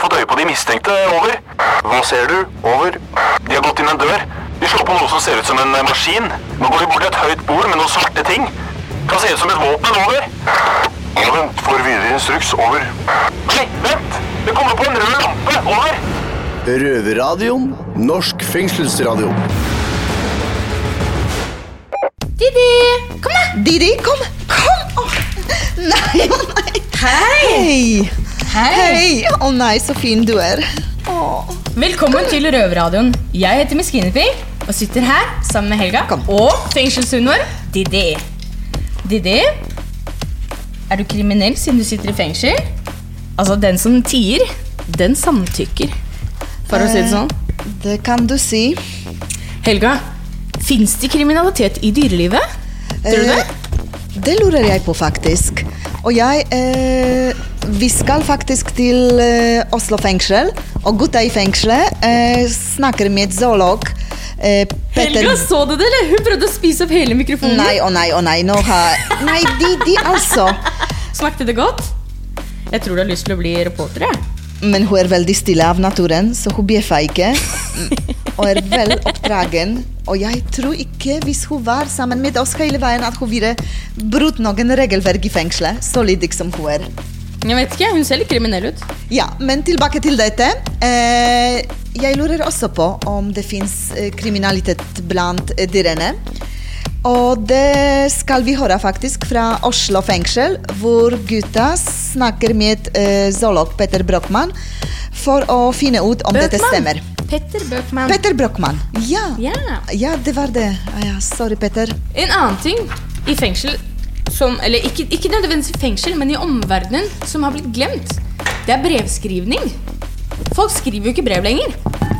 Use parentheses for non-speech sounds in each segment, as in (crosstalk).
har fått øye på de mistenkte. Over. Hva ser du? Over. De har gått inn en dør. De slår på noe som ser ut som en eh, maskin. Nå går de bort til et høyt bord med noen svarte ting. Kan se ut som et våpen. Over. Ja, vent. Får videre instruks. Over. Nei, vent! Det kommer på en rød lampe. Over. Røverradioen. Norsk fengselsradio. Didi! Kom, da! Didi, kom! Kom! Oh. nei, nei. Hei! Hei! Å nei, så fin du er. Oh. Velkommen til Røverradioen. Jeg heter Guinevere og sitter her sammen med Helga Kom. og fengselshunden vår, Didi. Didi, er du kriminell siden du sitter i fengsel? Altså, den som tier, den samtykker. For å si det sånn. Det kan du si. Helga, fins det kriminalitet i dyrelivet? Tror du det? Eh, Det lurer jeg på, faktisk. Og jeg eh, Vi skal faktisk til eh, Oslo fengsel. Og gutta i fengselet eh, snakker med zoolog. Eh, Petter Helga, så du det, eller? Hun prøvde å spise opp hele mikrofonen. Nei, å nei, å nei. Nå har Nei, de altså. Smakte det godt? Jeg tror du har lyst til å bli reporter, jeg. Men hun er veldig stille av naturen, så hun bjeffer ikke. Og er vel oppdragen. Og jeg tror ikke, hvis hun var sammen med oss hele veien, at hun ville brutt noen regelverk i fengselet. Så lydig som hun er. Jeg vet ikke, Hun ser litt kriminell ut. Ja, men tilbake til dette. Eh, jeg lurer også på om det fins eh, kriminalitet blant eh, dyrene. Og det skal vi høre faktisk fra Oslo fengsel, hvor gutta snakker med eh, zoolog Petter Brochmann for å finne ut om dette stemmer. Petter Brochmann. Petter Brochmann. Ja. Ja. ja, det var det. Ah, Ja, sorry, Petter. En annen ting i fengsel som Eller ikke, ikke nødvendigvis i fengsel, men i omverdenen som har blitt glemt, det er brevskrivning. Folk skriver jo ikke brev lenger.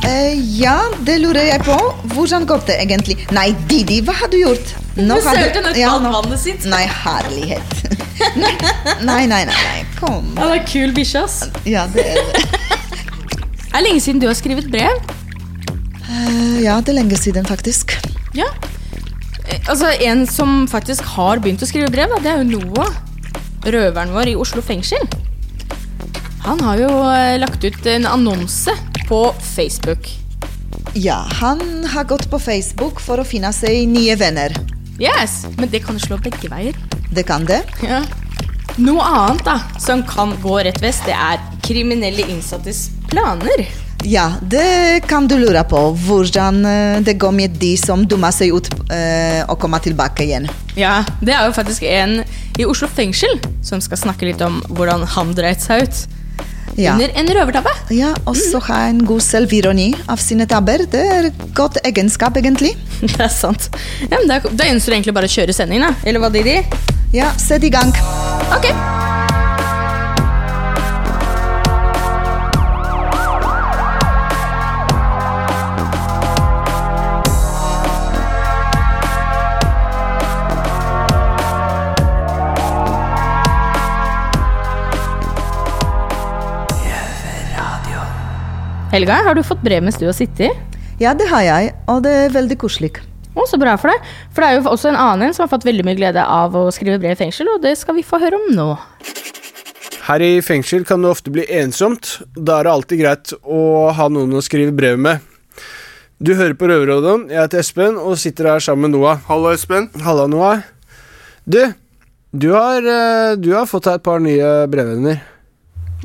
Eh, ja, det lurer jeg på. Hvordan går det egentlig? Nei, Didi, hva har du gjort? Nå har du- sølte ned Ja, alt vannet sitt. Nei, herlighet. (laughs) nei, nei, nei, nei. Kom. Ja, det er kul bikkje, ass. Ja, det er det. (laughs) Er lenge siden du har skrevet brev? Eh, ja, det er lenge siden, faktisk. Ja. Eh, Altså, en som faktisk har begynt å skrive brev, da, det er jo Noah. Røveren vår i Oslo fengsel. Han har jo eh, lagt ut en annonse på Facebook. Ja, han har gått på Facebook for å finne seg nye venner. Yes, Men det kan slå begge veier. Det kan det. Ja. Noe annet da, som kan gå rett vest, det er kriminelle innsattes planer. Ja, det kan du lure på. Hvordan det går med de som dummer seg ut eh, og kommer tilbake igjen. Ja, Det er jo faktisk en i Oslo fengsel som skal snakke litt om hvordan han dreit seg ut. Ja. Under en røvertabbe. Ja, og så ha en god selvironi av sine tabber. Det er godt egenskap, egentlig. (laughs) Det er sant. Ja, men Da, da gjenstår det egentlig bare å kjøre sendingen, da. Eller hva, Didi? Ja, sett i gang. Ok. Helga, har du fått brev mens du har sittet? Ja, det har jeg, og det er veldig koselig. Å, så bra for deg. For det er jo også en annen en som har fått veldig mye glede av å skrive brev i fengsel, og det skal vi få høre om nå. Her i fengsel kan det ofte bli ensomt. Da er det alltid greit å ha noen å skrive brev med. Du hører på Røverradioen. Jeg heter Espen og sitter her sammen med Noah. Hallo, Espen. Halla, Noah. Du, du har, eh, du har fått deg et par nye brevvenner.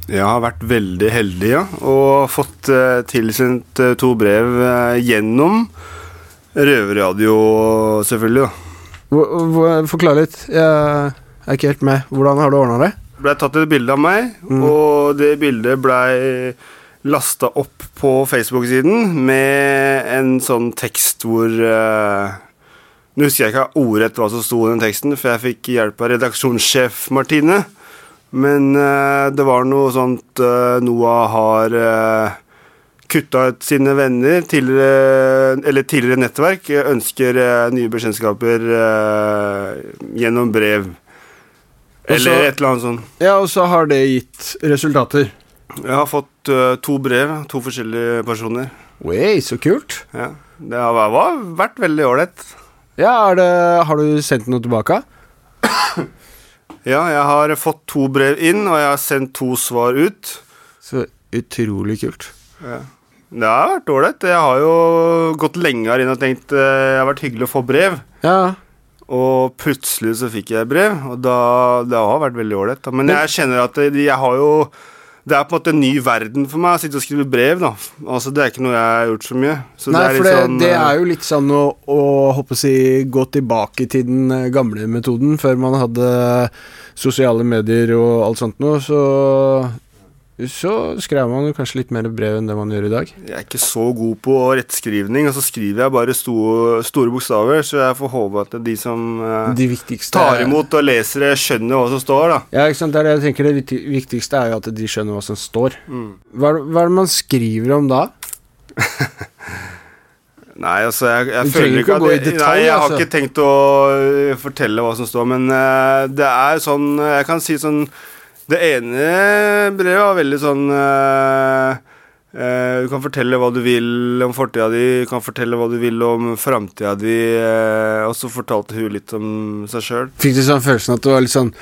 Jeg har vært veldig heldig, ja, og fått eh, tilsendt eh, to brev eh, gjennom røverradio, selvfølgelig. da. Hvor- hvor- Forklar litt. Jeg er ikke helt med. Hvordan har du ordna det? Det ble tatt et bilde av meg, og det bildet blei lasta opp på Facebook-siden med en sånn tekst hvor eh, Nå husker jeg ikke ordrett hva som sto i den teksten, for jeg fikk hjelp av redaksjonssjef Martine. Men uh, det var noe sånt uh, Noah har uh, kutta ut sine venner, tidligere, eller tidligere nettverk, eh, ønsker eh, nye bekjentskaper eh, gjennom brev. Eller Også, et eller annet sånt. Ja, og så har det gitt resultater. Jeg har fått eh, to brev, to forskjellige personer. Way, så kult. Ja. Det har vært, vært veldig ålreit. Ja, det, Har du sendt noe tilbake? (coughs) Ja, jeg har fått to brev inn, og jeg har sendt to svar ut. Så Utrolig kult. Det har vært ålreit. Jeg har jo gått lenge her inne og tenkt eh, det har vært hyggelig å få brev. Ja, Og plutselig så fikk jeg brev, og da, det har vært veldig ålreit. Men jeg kjenner at jeg har jo Det er på en måte en ny verden for meg å sitte og skrive brev, da. Altså, Det er ikke noe jeg har gjort så mye. Så Nei, det er for det, sånn det eh, er jo litt sånn å, å håpe å si, gå tilbake til den eh, gamle metoden, før man hadde sosiale medier og alt sånt noe, så så skrev man jo kanskje litt mer brev enn det man gjør i dag. Jeg er ikke så god på rettskrivning, og så skriver jeg bare store, store bokstaver, så jeg får håpe at de som eh, De tar imot og leser det, skjønner hva som står, da. Ja, ikke sant, det er det jeg tenker Det viktigste er jo at de skjønner hva som står. Hva, er det- hva er det man skriver om da? (laughs) Nei, altså, jeg, jeg føler ikke at i detalj, Nei, jeg har altså. ikke tenkt å øh, fortelle hva som står, men øh, det er sånn Jeg kan si sånn Det ene brevet var veldig sånn øh, Uh, Du kan fortelle hva du vil om fortida di, du kan fortelle hva du vil om framtida di, Uh, og så fortalte hun litt om seg sjøl. Fikk du sånn følelsen at det var litt sånn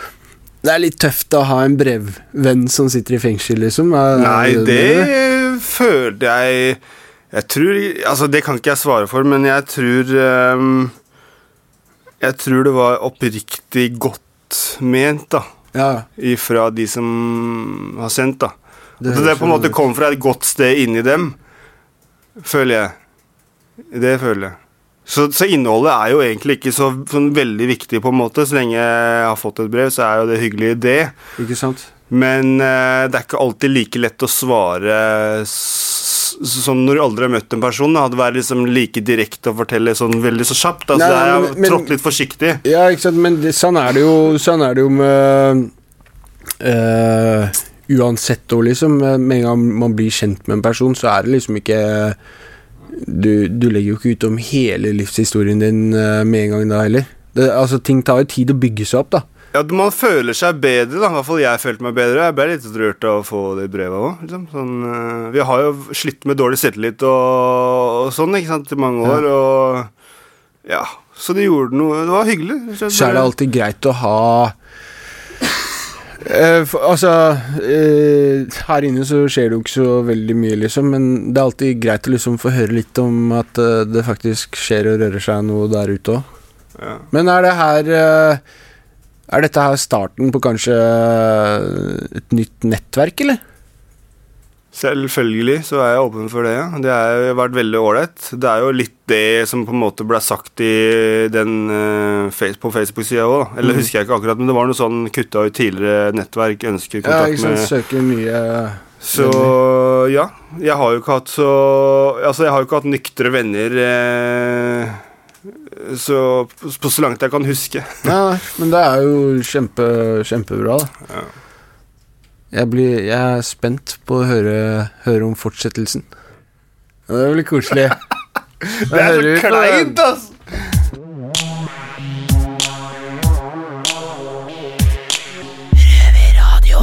Det er litt tøft å ha en brevvenn som sitter i fengsel, liksom? Er- er Nei, det, det følte jeg Jeg tror Altså, det kan ikke jeg svare for, men jeg tror um, Jeg tror det var oppriktig godt ment, da. Ja, fra de som har sendt, da. Det At det, på en måte kom fra et godt sted inni dem, føler jeg. Det føler jeg. Så, så innholdet er jo egentlig ikke så sånn veldig viktig, på en måte. Så lenge jeg har fått et brev, så er jo det hyggelig, det. ikke sant? Men uh, det er ikke alltid like lett å svare som når du aldri har møtt en person. Da. Det være liksom like direkte og fortelle sånn veldig så kjapt. Altså, Nei, det er jo trådt litt forsiktig. Ja, ikke sant, men det, sånn er det jo Sånn er det jo med eh, Uansett og liksom Med en gang man blir kjent med en person Så er det liksom ikke Du, du legger jo ikke ut om hele livshistorien din eh, Med en gang da heller det, Altså, ting tar jo tid å bygge seg opp da Ja, Man føler seg bedre, da. I hvert fall jeg følte meg bedre. Jeg ble litt rørt av å få det brevet òg. Liksom. Sånn, eh, vi har jo slitt med dårlig selvtillit og, og sånn ikke sant, i mange år. Og ja, Så det gjorde noe Det var hyggelig. Så er det alltid greit å ha Eh, for, altså eh, Her inne så skjer det jo ikke så veldig mye, liksom, men det er alltid greit å liksom få høre litt om at eh, det faktisk skjer og rører seg noe der ute òg. Ja. Men er det her eh, Er dette her starten på kanskje et nytt nettverk, eller? Selvfølgelig så er jeg åpen for det. ja. Det har vært veldig ålreit. Det er jo litt det som på en måte ble sagt i den eh, på Facebook-sida òg. Mm. Eller husker jeg ikke akkurat, men det var noe sånn kutta ut tidligere nettverk, ønsker Ja, kontakt ikke sant, med søker mye Så ja. Jeg har jo ikke hatt så Altså, jeg har jo ikke hatt nyktre venner eh, så, på så langt jeg kan huske. Nei, nei, men det er jo kjempe, kjempebra, da. Jeg, blir, jeg er spent på å høre, høre om fortsettelsen. Ja, det blir koselig. (laughs) Det er så kleint, ass!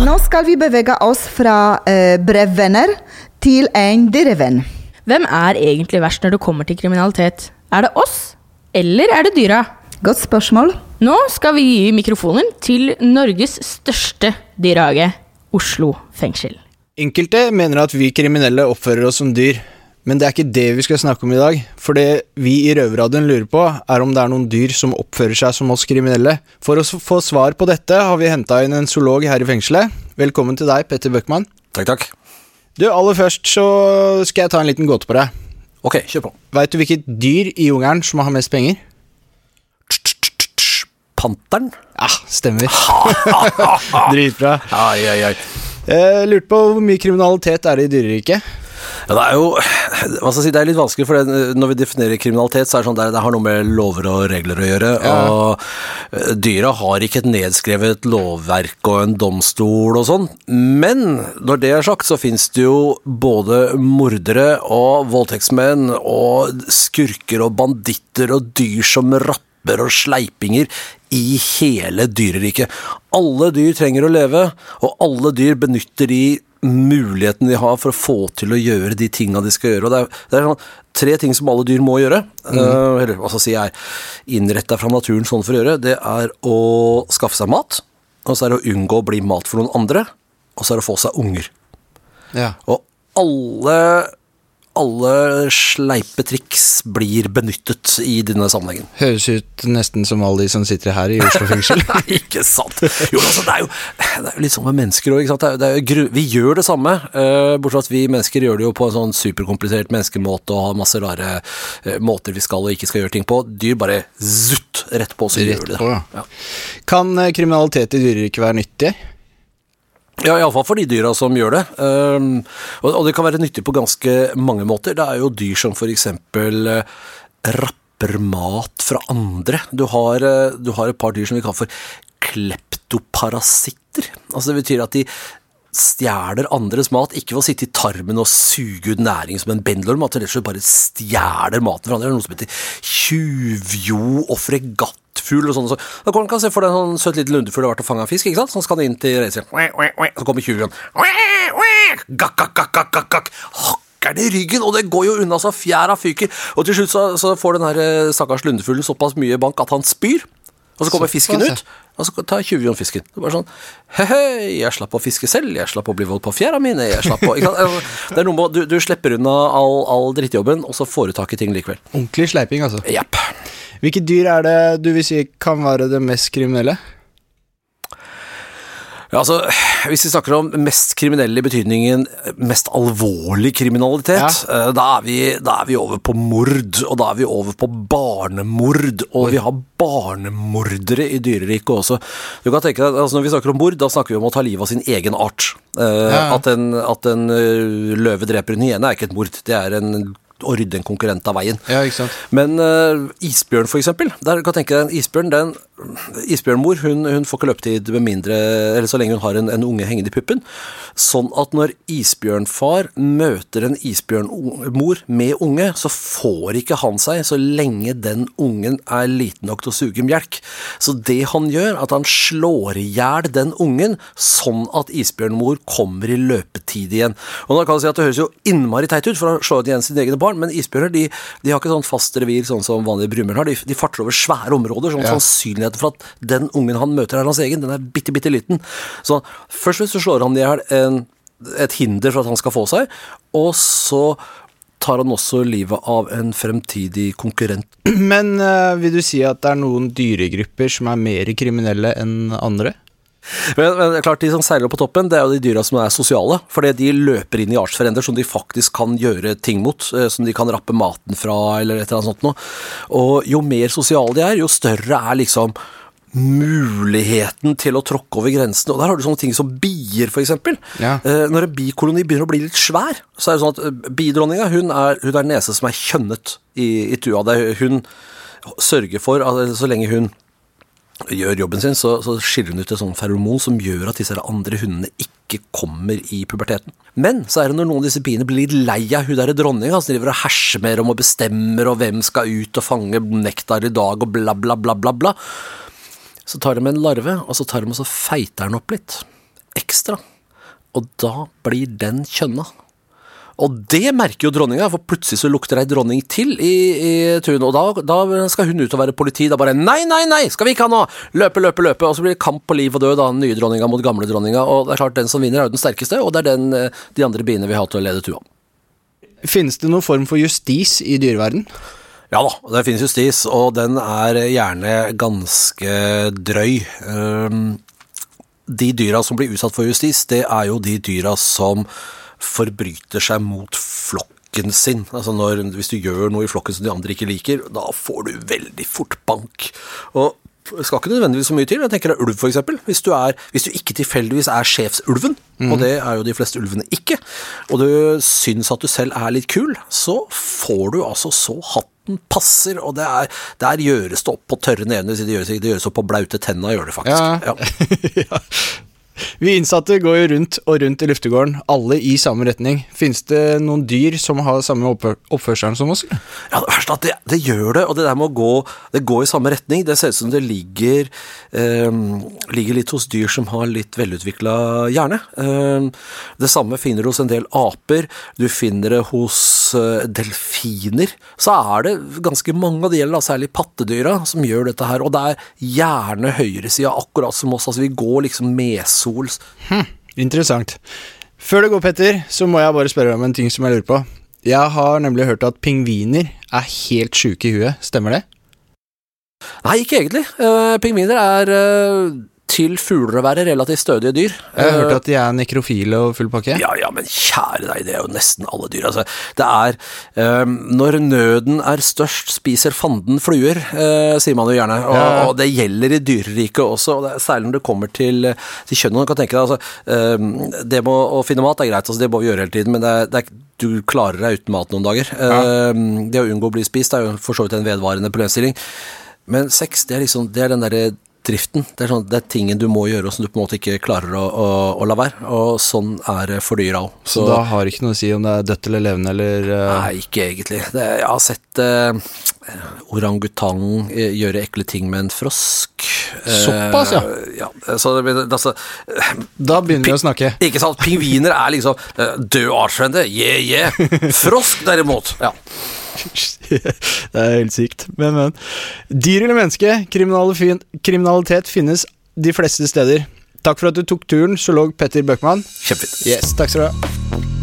Nå skal vi bevege oss fra eh, brevvenner til en dyrevenn. Hvem er egentlig verst når det kommer til kriminalitet? Er det oss, eller er det dyra? Godt spørsmål. Nå skal vi gi mikrofonen til Norges største dyrehage, Oslo fengsel. Enkelte mener at vi kriminelle oppfører oss som dyr, men det er ikke det vi skal snakke om i dag. For det vi i Røverradioen lurer på, er om det er noen dyr som oppfører seg som oss kriminelle. For å få svar på dette har vi henta inn en zoolog her i fengselet. Velkommen til deg, Petter Bøckmann. Takk, takk. Du, aller først så skal jeg ta en liten gåte på deg. Ok, kjør på. Veit du hvilket dyr i jungelen som har mest penger? Panteren? Ja, stemmer. (laughs) Dritbra. Ai, ai, ai. Jeg lurte på hvor mye kriminalitet er det i dyreriket? Ja, det er jo hva skal jeg si, det er litt vanskelig, for det, når vi definerer kriminalitet, så er det sånn at det har noe med lover og regler å gjøre. Og eh, dyra har ikke et nedskrevet lovverk og en domstol og sånn. Men når det er sagt, så fins det jo både mordere og voldtektsmenn og skurker og banditter og dyr som rapper og sleipinger i hele dyreriket. Alle dyr trenger å leve, og alle dyr benytter de muligheten de har for å få til å gjøre de tinga de skal gjøre. Og det er, det er sånn, tre ting som alle dyr må gjøre, eh, eller hva skal jeg si er innretta fra naturen sånn for å gjøre. Det er å skaffe seg mat, og så er det å unngå å bli mat for noen andre, og så er det å få seg unger. Ja. Og alle, alle sleipe triks blir benyttet i denne sammenhengen. Høres ut nesten som alle de som sitter her i Oslo fengsel. (laughs) Nei, ikke sant. Jo, altså, det er jo, det er jo litt sånn med mennesker òg. Vi gjør det samme, uh, bortsett fra at vi mennesker gjør det jo på en sånn superkomplisert menneskemåte og har masse rare uh, måter vi skal og ikke skal gjøre ting på. Dyr bare zutt rett på, så gjør de det. på, ja. Kan eh, kriminalitet i dyreriket være nyttig? Ja, iallfall for de dyra som gjør det. Um, og, det kan være nyttig på ganske mange måter. Det er jo dyr som eksempel uh, rapper mat fra andre. Du har, eh, du har et par dyr som vi kaller for kleptoparasitter. Altså det betyr at de stjeler andres mat, ikke ved å sitte i tarmen og suge ut næring som en bendelorm, at de bare stjeler maten fra andre. Det er noe som heter tjuvjo og fregattfugl og sånn. Så da kan man se for deg en sånn søt liten lundefugl har vært og fanga fisk, ikke sant? Så skal den inn til reiser. Så kommer tjuven. Gakk, gakk, gakk, gakk, gakk, gakk. Hakker den i ryggen, og det går jo unna så fjæra fyker. Og til slutt så, så får den her eh, stakkars lundefuglen såpass mye bank at han spyr. Og så kommer fisken ut, og så tar tjuvjon fisken. Det er bare sånn He-he, jeg slapp å fiske selv, jeg slapp å bli voldt på fjæra mine, jeg slapp å? Altså, Det er noe med du, du slipper unna all, all drittjobben, og så får du tak i ting likevel. Ordentlig sleiping, altså. Jepp. Hvilke dyr er det du vil si kan være det mest kriminelle? Ja, altså, hvis vi snakker om mest kriminelle i betydningen mest alvorlig kriminalitet, ja. da, er vi, da er vi over på mord, og da er vi over på barnemord, og vi har barnemordere i dyreriket også. Du kan tenke deg, altså Når vi snakker om mord, da snakker vi om å ta livet av sin egen art. Eh, Ja. At en, at en eh, løve dreper en hyene er ikke et mord, det er en å rydde en konkurrent av veien. Ja, ikke sant? Men uh, isbjørn, for eksempel. Der kan tenke deg en isbjørn, den Isbjørnmor hun, hun får ikke løpetid med mindre Eller så lenge hun har en, en unge hengende i puppen. Sånn at når isbjørnfar møter en isbjørnmor med unge, så får ikke han seg så lenge den ungen er liten nok til å suge melk. Så det han gjør, at han slår i hjel den ungen, sånn at isbjørnmor kommer i løpetid igjen. Og da kan du si at Det høres jo innmari teit ut, for å slå igjen sine egne barn, men isbjørner de, de har ikke sånn fast revir sånn som vanlige brummer har. De, de farter over svære områder. sånn Ja. Sannsynligheten for at den ungen han møter er hans egen, den er bitte, bitte liten. Så først så slår han i hjel et hinder for at han skal få seg, og så tar han også livet av en fremtidig konkurrent. Men øh, vil du si at det er noen dyregrupper som er mer kriminelle enn andre? Men, men klart, de som seiler på toppen, det er jo de dyra som er sosiale. Fordi de løper inn i artsfrender som de faktisk kan gjøre ting mot. eh, Som de kan rappe maten fra, eller et eller annet sånt noe. Og jo mer sosiale de er, jo større er liksom muligheten til å tråkke over grensen. Og der har du sånne ting som bier, eksempel. Ja. Eh, Når en bikoloni begynner å bli litt svær, så er det sånn at eh, bidronninga hun er, hun er en nese som er kjønnet i, i tua. Hun sørger for, at så lenge hun gjør jobben sin, så, så skiller hun ut et sånt feromon som gjør at disse andre hundene ikke kommer i puberteten. Men så er det når noen av disse biene blir litt lei av hun derre dronninga, som driver og herser mer om og bestemmer, og hvem skal ut og fange nektar i dag, og bla, bla, bla, bla, bla. Så tar de en larve, og så tar de og så feiter den opp litt. Ekstra. Og da blir den kjønna. Og det merker jo dronninga, for plutselig så lukter ei dronning til i, i tunet. Og da, da skal hun ut og være politi. Da bare Nei, nei, nei, skal vi ikke ha noe! Løpe, løpe, løpe. Og så blir det kamp på liv og død, da. Den nye dronninga mot gamle dronninga. Og det er klart, den som vinner, er jo den sterkeste, og det er den eh, de andre biene vil ha til å lede tua. Finnes det noen form for justis i dyreverden? Ja da, det finnes justis, og den er gjerne ganske drøy. Ehm, De dyra som blir utsatt for justis, det er jo de dyra som forbryter seg mot flokken sin. Altså når, Hvis du gjør noe i flokken som de andre ikke liker, da får du veldig fort bank. Og det skal ikke nødvendigvis så mye til. Jeg tenker deg ulv, eksempel. Hvis du, er, hvis du ikke tilfeldigvis er sjefsulven, og det er jo de fleste ulvene ikke, og du syns at du selv er litt kul, så får du altså så hatten passer, og det er, der gjøres det opp på tørre nevene, Det gjøres, det gjøres opp på blaute tenna, gjør det faktisk. Ja. ja. (laughs) Vi innsatte går jo rundt og rundt i luftegården, alle i samme retning. Finnes det noen dyr som har samme oppfør oppførselen som oss? Ja, det verste er at det, det gjør det, og det der med å gå, det går i samme retning, det ser ut som det ligger, eh, ligger litt hos dyr som har litt velutvikla hjerne. Eh, det samme finner du hos en del aper, du finner det hos eh, delfiner. Så er det ganske mange av de gjelder, da, særlig pattedyra, som gjør dette her, og det er gjerne høyresida, akkurat som oss, altså vi går liksom medsols. Interessant. Før det går, Petter, så må jeg bare spørre deg om en ting som jeg lurer på. Jeg har nemlig hørt at pingviner er helt sjuke i huet. Stemmer det? Nei, ikke egentlig. Uh, Pingviner er uh, til fugler å være relativt stødige dyr. Jeg har hørt Eh, at de er nekrofile og full pakke. Ja, ja, men kjære deg, det er jo nesten alle dyr. Altså, det er um, Når nøden er størst, spiser fanden fluer, uh, sier man jo gjerne. Og, Ja. og det gjelder i dyreriket også, og det er særlig når det kommer til, til kjønn. Kan tenke deg, altså, um, det med å finne mat er greit, altså, det må vi gjøre hele tiden, men det er, det er, du klarer deg uten mat noen dager. Eh, det å unngå å bli spist er jo for så vidt en vedvarende problemstilling. Men sex, det er liksom Det er den derre driften. Det er, sånn, det er tingen du må gjøre, og som du på en måte ikke klarer å, å, å la være. Og sånn er det for dyra òg. Så da har det ikke noe å si om det er dødt eller levende eller uh... Nei, ikke egentlig. Det, jeg har sett uh, orangutang eh, gjøre ekle ting med en frosk. Eh, Såpass, ja. ja så altså, Da begynner vi å snakke. ikke sant? Pingviner er liksom eh, død artsfrende. Yeah, yeah. (laughs) Frosk, derimot. Ja. (laughs) det er helt sykt. Men, men. Dyr eller menneske? Kriminalitet finnes de fleste steder. Takk for at du tok turen, zoolog Petter Bøckmann. Kjempefint. Yes, takk skal du ha.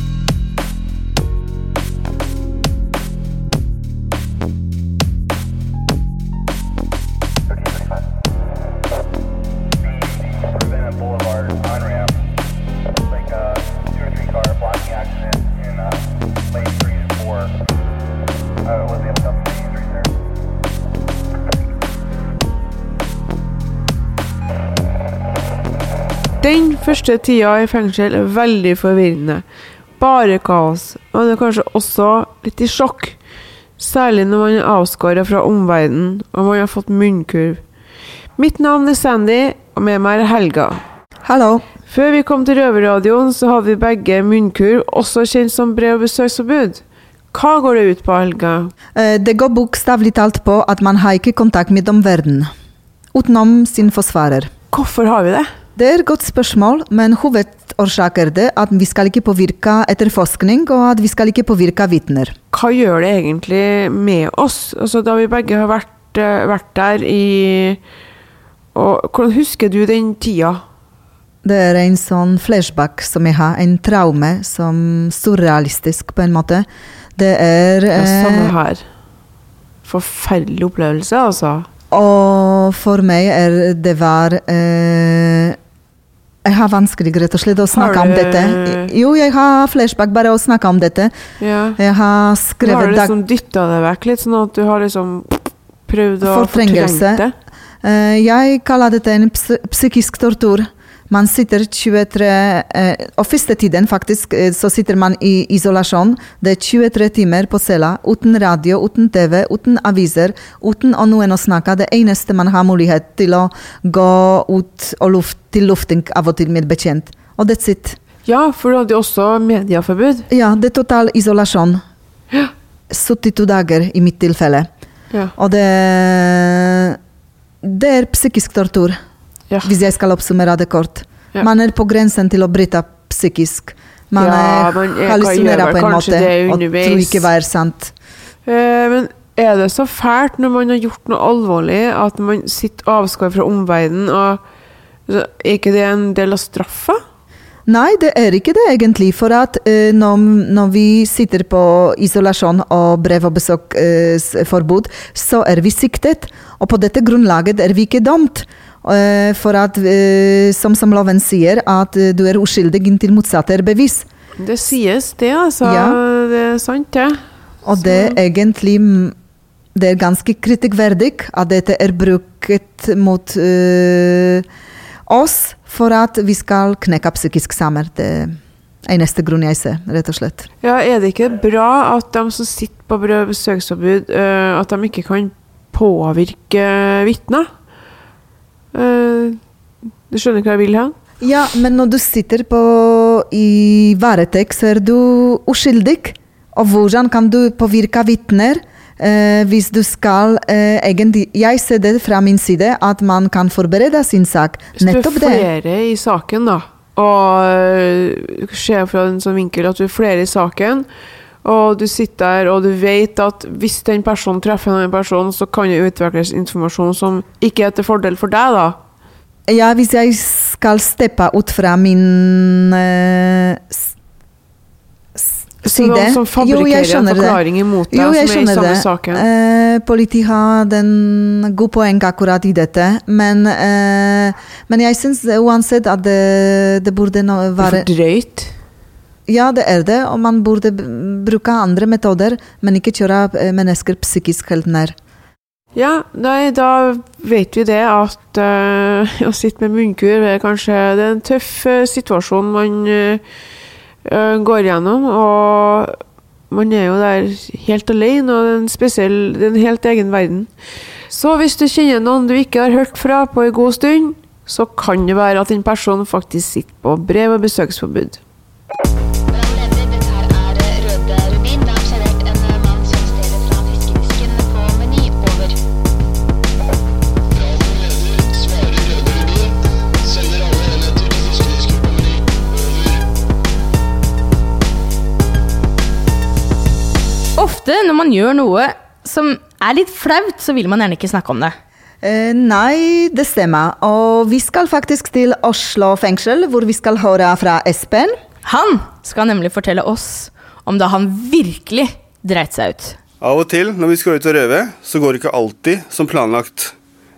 Første tida i fengsel er veldig forvirrende. Bare kaos. Og det er kanskje også litt i sjokk. Særlig når man er avskåret fra omverdenen og man har fått munnkurv. Mitt navn er Sandy, og med meg er Helga. Hallo. Før vi kom til Røverradioen, så hadde vi begge munnkurv, også kjent som brev- og besøksforbud. Hva går det ut på, Helga? Eh, Det går bokstavelig talt på at man har ikke kontakt med omverdenen. Utenom sin forsvarer. Hvorfor har vi det? Det er et godt spørsmål, men hovedårsak er det at vi skal ikke påvirke etterforskning, og at vi skal ikke påvirke vitner. Hva gjør det egentlig med oss? Altså, da vi begge har vært, eh, vært der i og, Hvordan husker du den tida? Det er en sånn flashback som jeg har, en traume som surrealistisk på en måte. Det er eh, samme her. Forferdelig opplevelse, altså. Og for meg er det var eh, Jeg har vanskelig rett og slett å snakke om dette. Jo, jeg har flashback bare å snakke om dette. Ja. Jeg har Har skrevet du dag... liksom dytta det vekk litt, sånn at du har liksom prøvd å fortrenge det? Eh, jeg kaller dette en psykisk tortur. Man sitter 23 eh, Og første tiden faktisk, eh, så sitter man i isolasjon. Det er 23 timer på cella, uten radio, uten TV, uten aviser, uten å noen å snakke. Det eneste man har mulighet til å gå ut og luft, til lufting av og til med betjent. Og that's it. Ja, for du hadde jo også medieforbud. Ja, det er total isolasjon. Ja. 72 dager i mitt tilfelle. Ja. Og det Det er psykisk tortur. Ja. Hvis jeg skal oppsummere det kort. Ja. Man er på grensen til å bryte psykisk. Man Ja, hallusinerer på en måte og tror ikke hva er sant. Eh, men er det så fælt når man har gjort noe alvorlig, at man sitter avskåret fra omverdenen, og så er ikke det en del av straffa? Nei, det er ikke det egentlig. For at eh, når, når vi sitter på isolasjon og brev- og besøksforbud, så er vi siktet. Og på dette grunnlaget er vi ikke dømt. Eh, for at, eh, som, som loven sier, at eh, du er uskyldig inntil motsatt er bevis. Det sies, det, altså. Ja. Det er sant, det. Og det er egentlig mm, Det er ganske kritikkverdig at dette er brukt mot eh, oss for at vi skal knekke psykisk sammen. Det er eneste grunn jeg ser, rett og slett. Ja, er det ikke bra at de som sitter på besøksforbud, eh, at de ikke kan påvirke vitner? Eh, du skjønner hva jeg vil ha? Ja, men når du sitter på i varetekt, er du uskyldig. Og hvordan kan du påvirke vitner? Eh, hvis du skal eh, egentlig Jeg ser det fra min side at man kan forberede sin sak. Hvis du Nettopp er det. flere i saken, da, og ser fra en sånn vinkel at du er flere i saken, og du sitter der og du vet at hvis den personen treffer en annen person, så kan det utvikles informasjon som ikke er til fordel for deg, da. Ja, hvis jeg skal steppe ut fra min uh, side si noen som Jo, fabrikkerer en forklaring det. imot deg, Jo, som er i samme det. saken. Eh, politiet har den god poeng akkurat i dette, men, eh, men jeg syns uansett at det, det burde Det er være for drøyt. Ja, det er det, og man burde bruke andre metoder, men ikke kjøre eh, mennesker psykisk helt ned. Ja, nei, da vet vi det at eh, (laughs) å sitte med munnkur er kanskje det er en tøff eh, situasjon man eh, går gjennom. Og man er jo der helt alene, og det er en spesiell, det er en helt egen verden. Så hvis du kjenner noen du ikke har hørt fra på en god stund, så kan det være at den personen faktisk sitter på brev- og besøksforbud. Når man gjør noe som er litt flaut, så vil man gjerne ikke snakke om det. Eh, nei, det stemmer. Og vi skal faktisk til Oslo fengsel, hvor vi skal høre fra Espen. Han skal nemlig fortelle oss om da han virkelig dreit seg ut. Av og til når vi skal ut og røve, så går det ikke alltid som planlagt.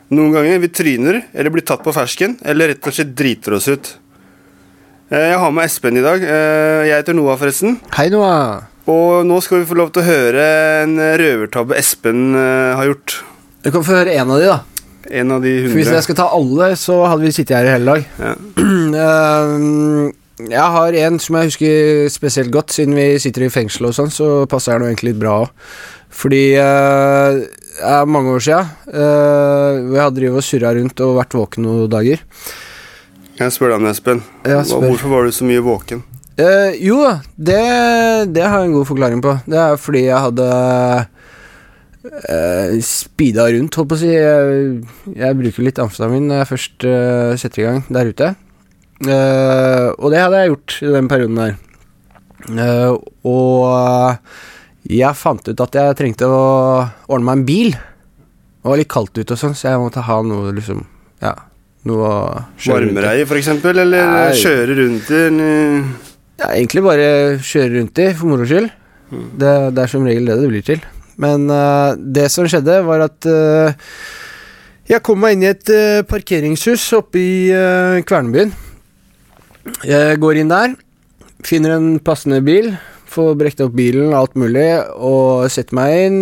Noen ganger vi tryner eller blir tatt på fersken, eller rett og slett driter oss ut. Eh, Jeg har med Espen i dag. Eh, Jeg heter Noah, forresten. Hei, Noah. Og nå skal vi få lov til å høre en røvertabbe Espen eh, har gjort. Du kan få høre en av de, da. En av de For hvis jeg skal ta alle, så hadde vi sittet her i hele dag. Ja. (clears throat) Eh, jeg har en som jeg husker spesielt godt, siden vi sitter i fengsel og sånn, så passer den egentlig litt bra òg. Fordi eh, det er mange år sia. Uh, jeg har drevet og surra rundt og vært våken noen dager. Jeg spør deg om Espen. Spør. Hvorfor var du så mye våken? Eh, jo da, det, det har jeg en god forklaring på. Det er fordi jeg hadde uh, speeda rundt, holdt på å si. Jeg, jeg bruker litt amfetamin når jeg først uh, setter i gang der ute. Uh, og det hadde jeg gjort i den perioden der. Uh, og jeg fant ut at jeg trengte å ordne meg en bil. Det var litt kaldt ute og sånn, så jeg måtte ha noe liksom Ja, noe å kjøre rundt i. Eksempel? Eller Nei. kjøre rundt i eh, Ja, egentlig bare kjøre rundt i, for moro skyld. Det, det er som regel det det blir til. Men uh, det som skjedde, var at uh, jeg kom meg inn i et uh, parkeringshus oppe i uh, Kvernebyen. Jeg går inn der, finner en passende bil, får brekt opp bilen, alt mulig, og setter meg inn.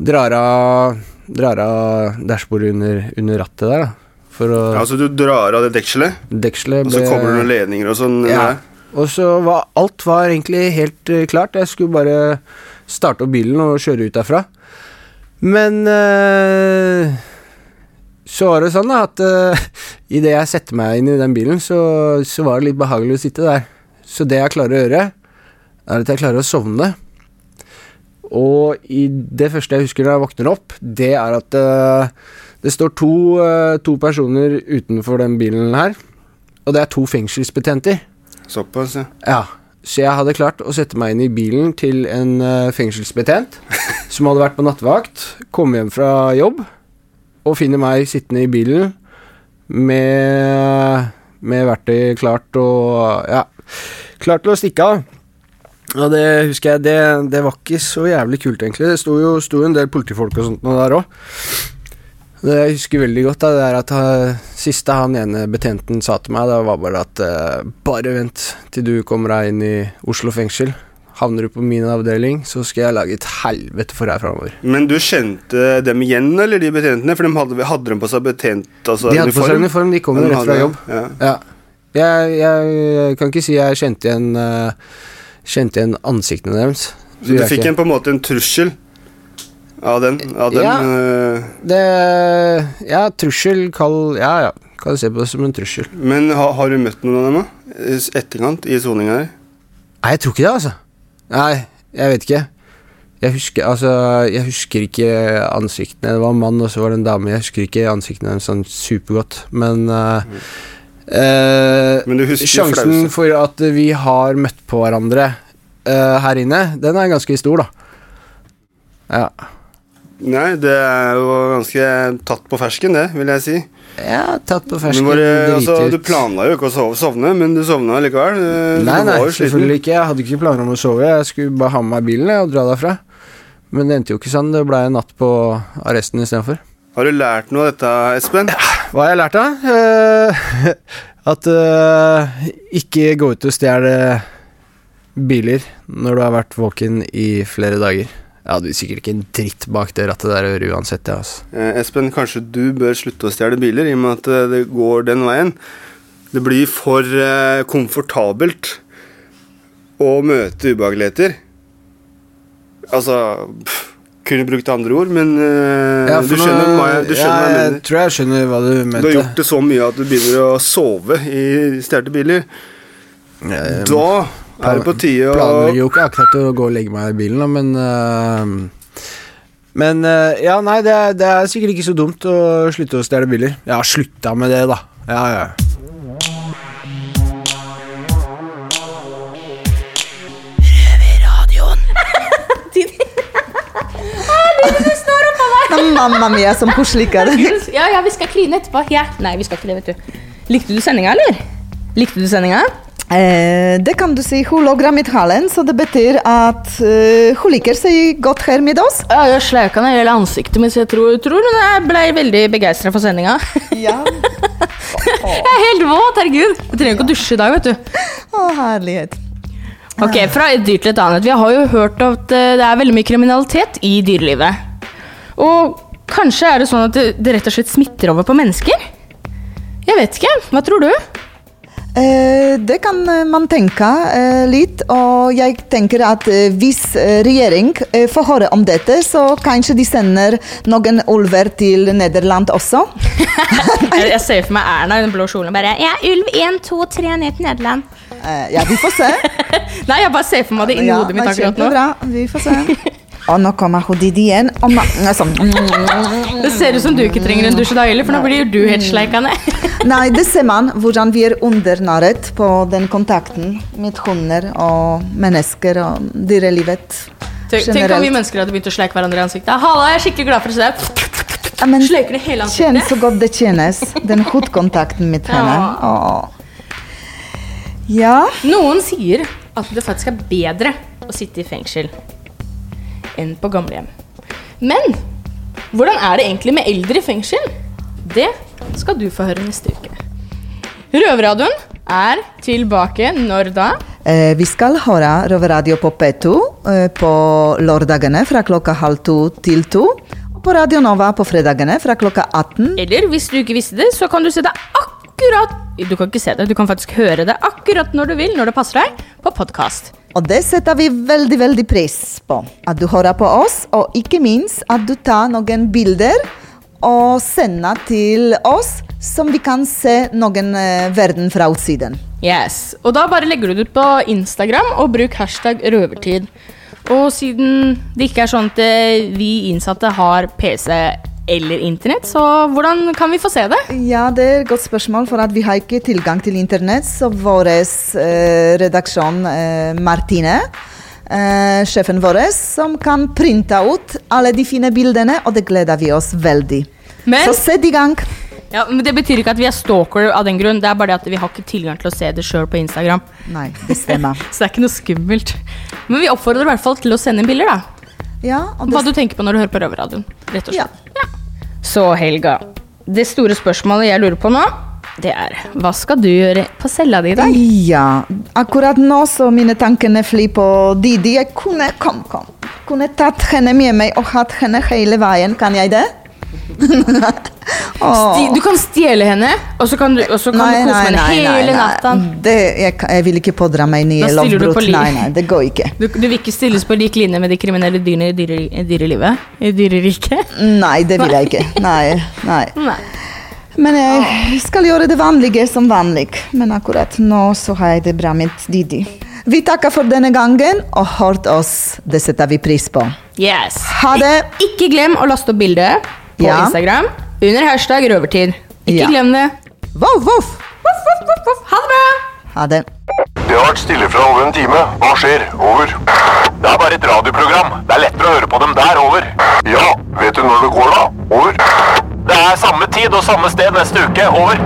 drar av, drar av dashbordet under, under rattet der, da. For å Altså, du drar av det dekselet, Dekselet og så ble- kommer det noen ledninger og sånn ja. Og så var alt var egentlig helt eh, klart. Jeg skulle bare starte opp bilen og kjøre ut derfra. Men øh, så var det sånn da at øh, idet jeg setter meg inn i den bilen, så, så var det litt behagelig å sitte der. Så det jeg klarer å gjøre, er at jeg klarer å sovne. Og i det første jeg husker når jeg våkner opp, det er at eh, det står to, eh, to personer utenfor den bilen her. Og det er to fengselsbetjenter. Såpass, ja. Ja, så jeg hadde klart å sette meg inn i bilen til en eh, fengselsbetent (laughs) som hadde vært på nattevakt, komme hjem fra jobb og finne meg sittende i bilen med, med verktøy klart og ja, klart til å stikke av. Og det husker jeg, det, det var ikke så jævlig kult, egentlig. Det sto jo sto en del politifolk og sånt der òg. Det jeg husker veldig godt, da, det er at uh, siste han ene betjenten sa til meg, det var bare at uh, bare vent til du kommer deg inn i Oslo fengsel. Havner du på min avdeling, så skal jeg lage et helvete for deg framover. Men du kjente dem igjen, eller de betjentene? For de hadde, hadde de på seg betent, altså De hadde på seg uniform, de kom jo rett fra jobb. Ja. Ja. Jeg, jeg kan ikke si jeg kjente igjen uh, Kjente igjen ansiktene deres. Så du fikk en, på en måte en trussel av den? Av dem, Ja. eh, Det Ja, trussel, kall Ja, ja. Kan se på det som en trussel. men har, har du møtt noen av dem, da? Etterkant, i soninga her? Nei, jeg tror ikke det, altså. Nei, jeg vet ikke. Jeg husker, altså, jeg husker ikke ansiktene. Det var en mann, og så var det en dame. Jeg husker ikke ansiktene deres sånn supergodt, men eh, eh, Men Sjansen for at vi har møtt på hverandre eh, her inne, den er ganske stor, da. Ja. Nei, det er jo ganske tatt på fersken, det, vil jeg si. Ja, tatt på fersken. bare, altså, ut. du planla jo ikke å sove, sovne, men du sovna likevel. Eh, Nei, nei, selvfølgelig ikke. Jeg hadde ikke planer om å sove. Jeg skulle bare ha med meg bilen og dra derfra. Men det endte jo ikke sånn. Det ble en natt på arresten istedenfor. Har du lært noe av dette, Espen? Hva har jeg lært da? Uh, at uh, ikke gå ut og stjele biler når du har vært våken i flere dager. Jeg hadde sikkert ikke en dritt bak det rattet der å uansett, jeg, altså. Eh, Espen, kanskje du bør slutte å stjele biler, i og med at eh, det går den veien. Det blir for eh, komfortabelt å møte ubehageligheter. Altså pff, Kunne brukt andre ord, men eh, Ja, du skjønner hva du skjønner ja, hva jeg jeg mener. tror jeg skjønner hva du mente. Du har gjort det så mye at du begynner å sove i stjålne biler. Da er det på tide å Planlegger jo ikke akkurat å gå og legge meg i bilen, men eh, Men eh, ja, nei, det er, det er sikkert ikke så dumt å slutte å stjele biler. Jeg har slutta med det, da. Ja, ja. (laughs) Mamma mia, som hun slikker det. Ja, ja, vi skal kline etterpå. Ja. Nei, vi skal ikke det, vet du. Likte du sendinga, eller? Likte du sendinga? Eh, det kan du si. Hun logrer mitt halen, så det betyr at uh, hun liker seg godt her med oss. Ja, jeg sleika ned hele ansiktet så jeg tror, tror hun ble veldig begeistra for sendinga. (laughs) Ja. (laughs) Jeg er helt våt, herregud. Jeg trenger ikke å dusje i dag, vet du. Å, herlighet. Ok, Fra et dyr til et annet. Vi har jo hørt at eh, det er veldig mye kriminalitet i dyrelivet. Og kanskje er det sånn at det, det rett og slett smitter over på mennesker? Jeg vet ikke. Hva tror du? Eh, det kan eh, man tenke eh, litt, og jeg tenker at hvis regjering får høre om dette, så kanskje de sender noen ulver til Nederland også. (laughs) Jeg, ser for meg Erna i den blå kjolen bare Ja, ulv 1, 2, 3 ned til Nederland. Ja, vi får se. (laughs) Nei, jeg bare ser for meg det inni Ja, hodet mitt akkurat nå. kjempebra. Vi får se. (laughs) Sånn. Det ser ut som du ikke trenger en dusj da heller, for nå blir du helt sleikende. (laughs) Nei, det ser man hvordan vi er undernæret på den kontakten med hunder og mennesker og dyrelivet Tenk, tenk om vi mennesker hadde begynt å sleike hverandre i ansiktet. Halla, jeg er skikkelig glad for å se deg. Ja, men Sleiker det hele Kjenn ansiktet. så godt det kjennes, den hudkontakten med henne. Ja. Ja, Noen sier at det faktisk er bedre å sitte i fengsel enn på gamlehjem. Men hvordan er det egentlig med eldre i fengsel? Det skal du få høre neste uke. Røverradioen er tilbake når da? eh, vi skal høre Røverradio på P2 eh, på lørdagene fra klokka halv to til to. Og på Radio Nova på fredagene fra klokka 18. Eller hvis du ikke visste det, så kan du se det akkurat Du kan ikke se det, du kan faktisk høre det akkurat når du vil, når det passer deg, på podkast. Og det setter vi veldig, veldig pris på. At du hører på oss, og ikke minst at du tar noen bilder og sender til oss, som vi kan se noen eh, verden fra utsiden. Yes, Og da bare legger du det ut på Instagram og bruk hashtag røvertid. Og siden det ikke er sånn at eh, vi innsatte har PC eller internett, så hvordan kan vi få se det? Ja, det er et godt spørsmål, for at vi har ikke tilgang til internett. Så vår eh, redaksjon, eh, Martine, eh, sjefen vår, som kan printe ut alle de fine bildene, og det gleder vi oss veldig. Men, Så sett i gang. ja, men det betyr ikke at vi er stalker av den grunn. Det er bare det at vi har ikke tilgang til å se det sjøl på Instagram. Nei, det stemmer. (laughs) Så det er ikke noe skummelt. Men vi oppfordrer i hvert fall til å sende inn bilder, da. Ja, Hva du tenker på når du hører på Røverradioen. Rett og slett. ja. slett. Så Helga, det store spørsmålet jeg lurer på nå, det er hva skal du gjøre på cella di i dag? Ja, akkurat nå så mine tankene flyr på Didi. Jeg kunne, kom, kom. Kunne tatt henne med meg og hatt henne hele veien. Kan jeg det? (laughs) Sti- Du kan stjele henne, og så kan du, og så kan du kose med henne hele natta. Jeg, jeg vil ikke pådra meg nye lovbrudd. Nei, nei, det går ikke. Du, du vil ikke stilles på lik linje med de kriminelle dyrene i dyre, dyrelivet? I dyreriket? Nei, det vil jeg ikke. Nei, nei. Nei. (laughs) Men jeg skal gjøre det vanlige som vanlig. Men akkurat nå så har jeg det bra med Didi. Vi takker for denne gangen og hørt oss. Det setter vi pris på. Yes. Ha det! Ikke glem å laste opp bilde på Ja. Instagram under hashtag røvertid. Ikke Ja. glem det. Voff, voff! Voff, voff, voff, voff. Ha det bra! Ha det. Det har vært stille fra over en time. Hva skjer? Over. Det er bare et radioprogram. Det er lettere å høre på dem der. Over. Ja, vet du når det går, da? Over. Det er samme tid og samme sted neste uke. Over.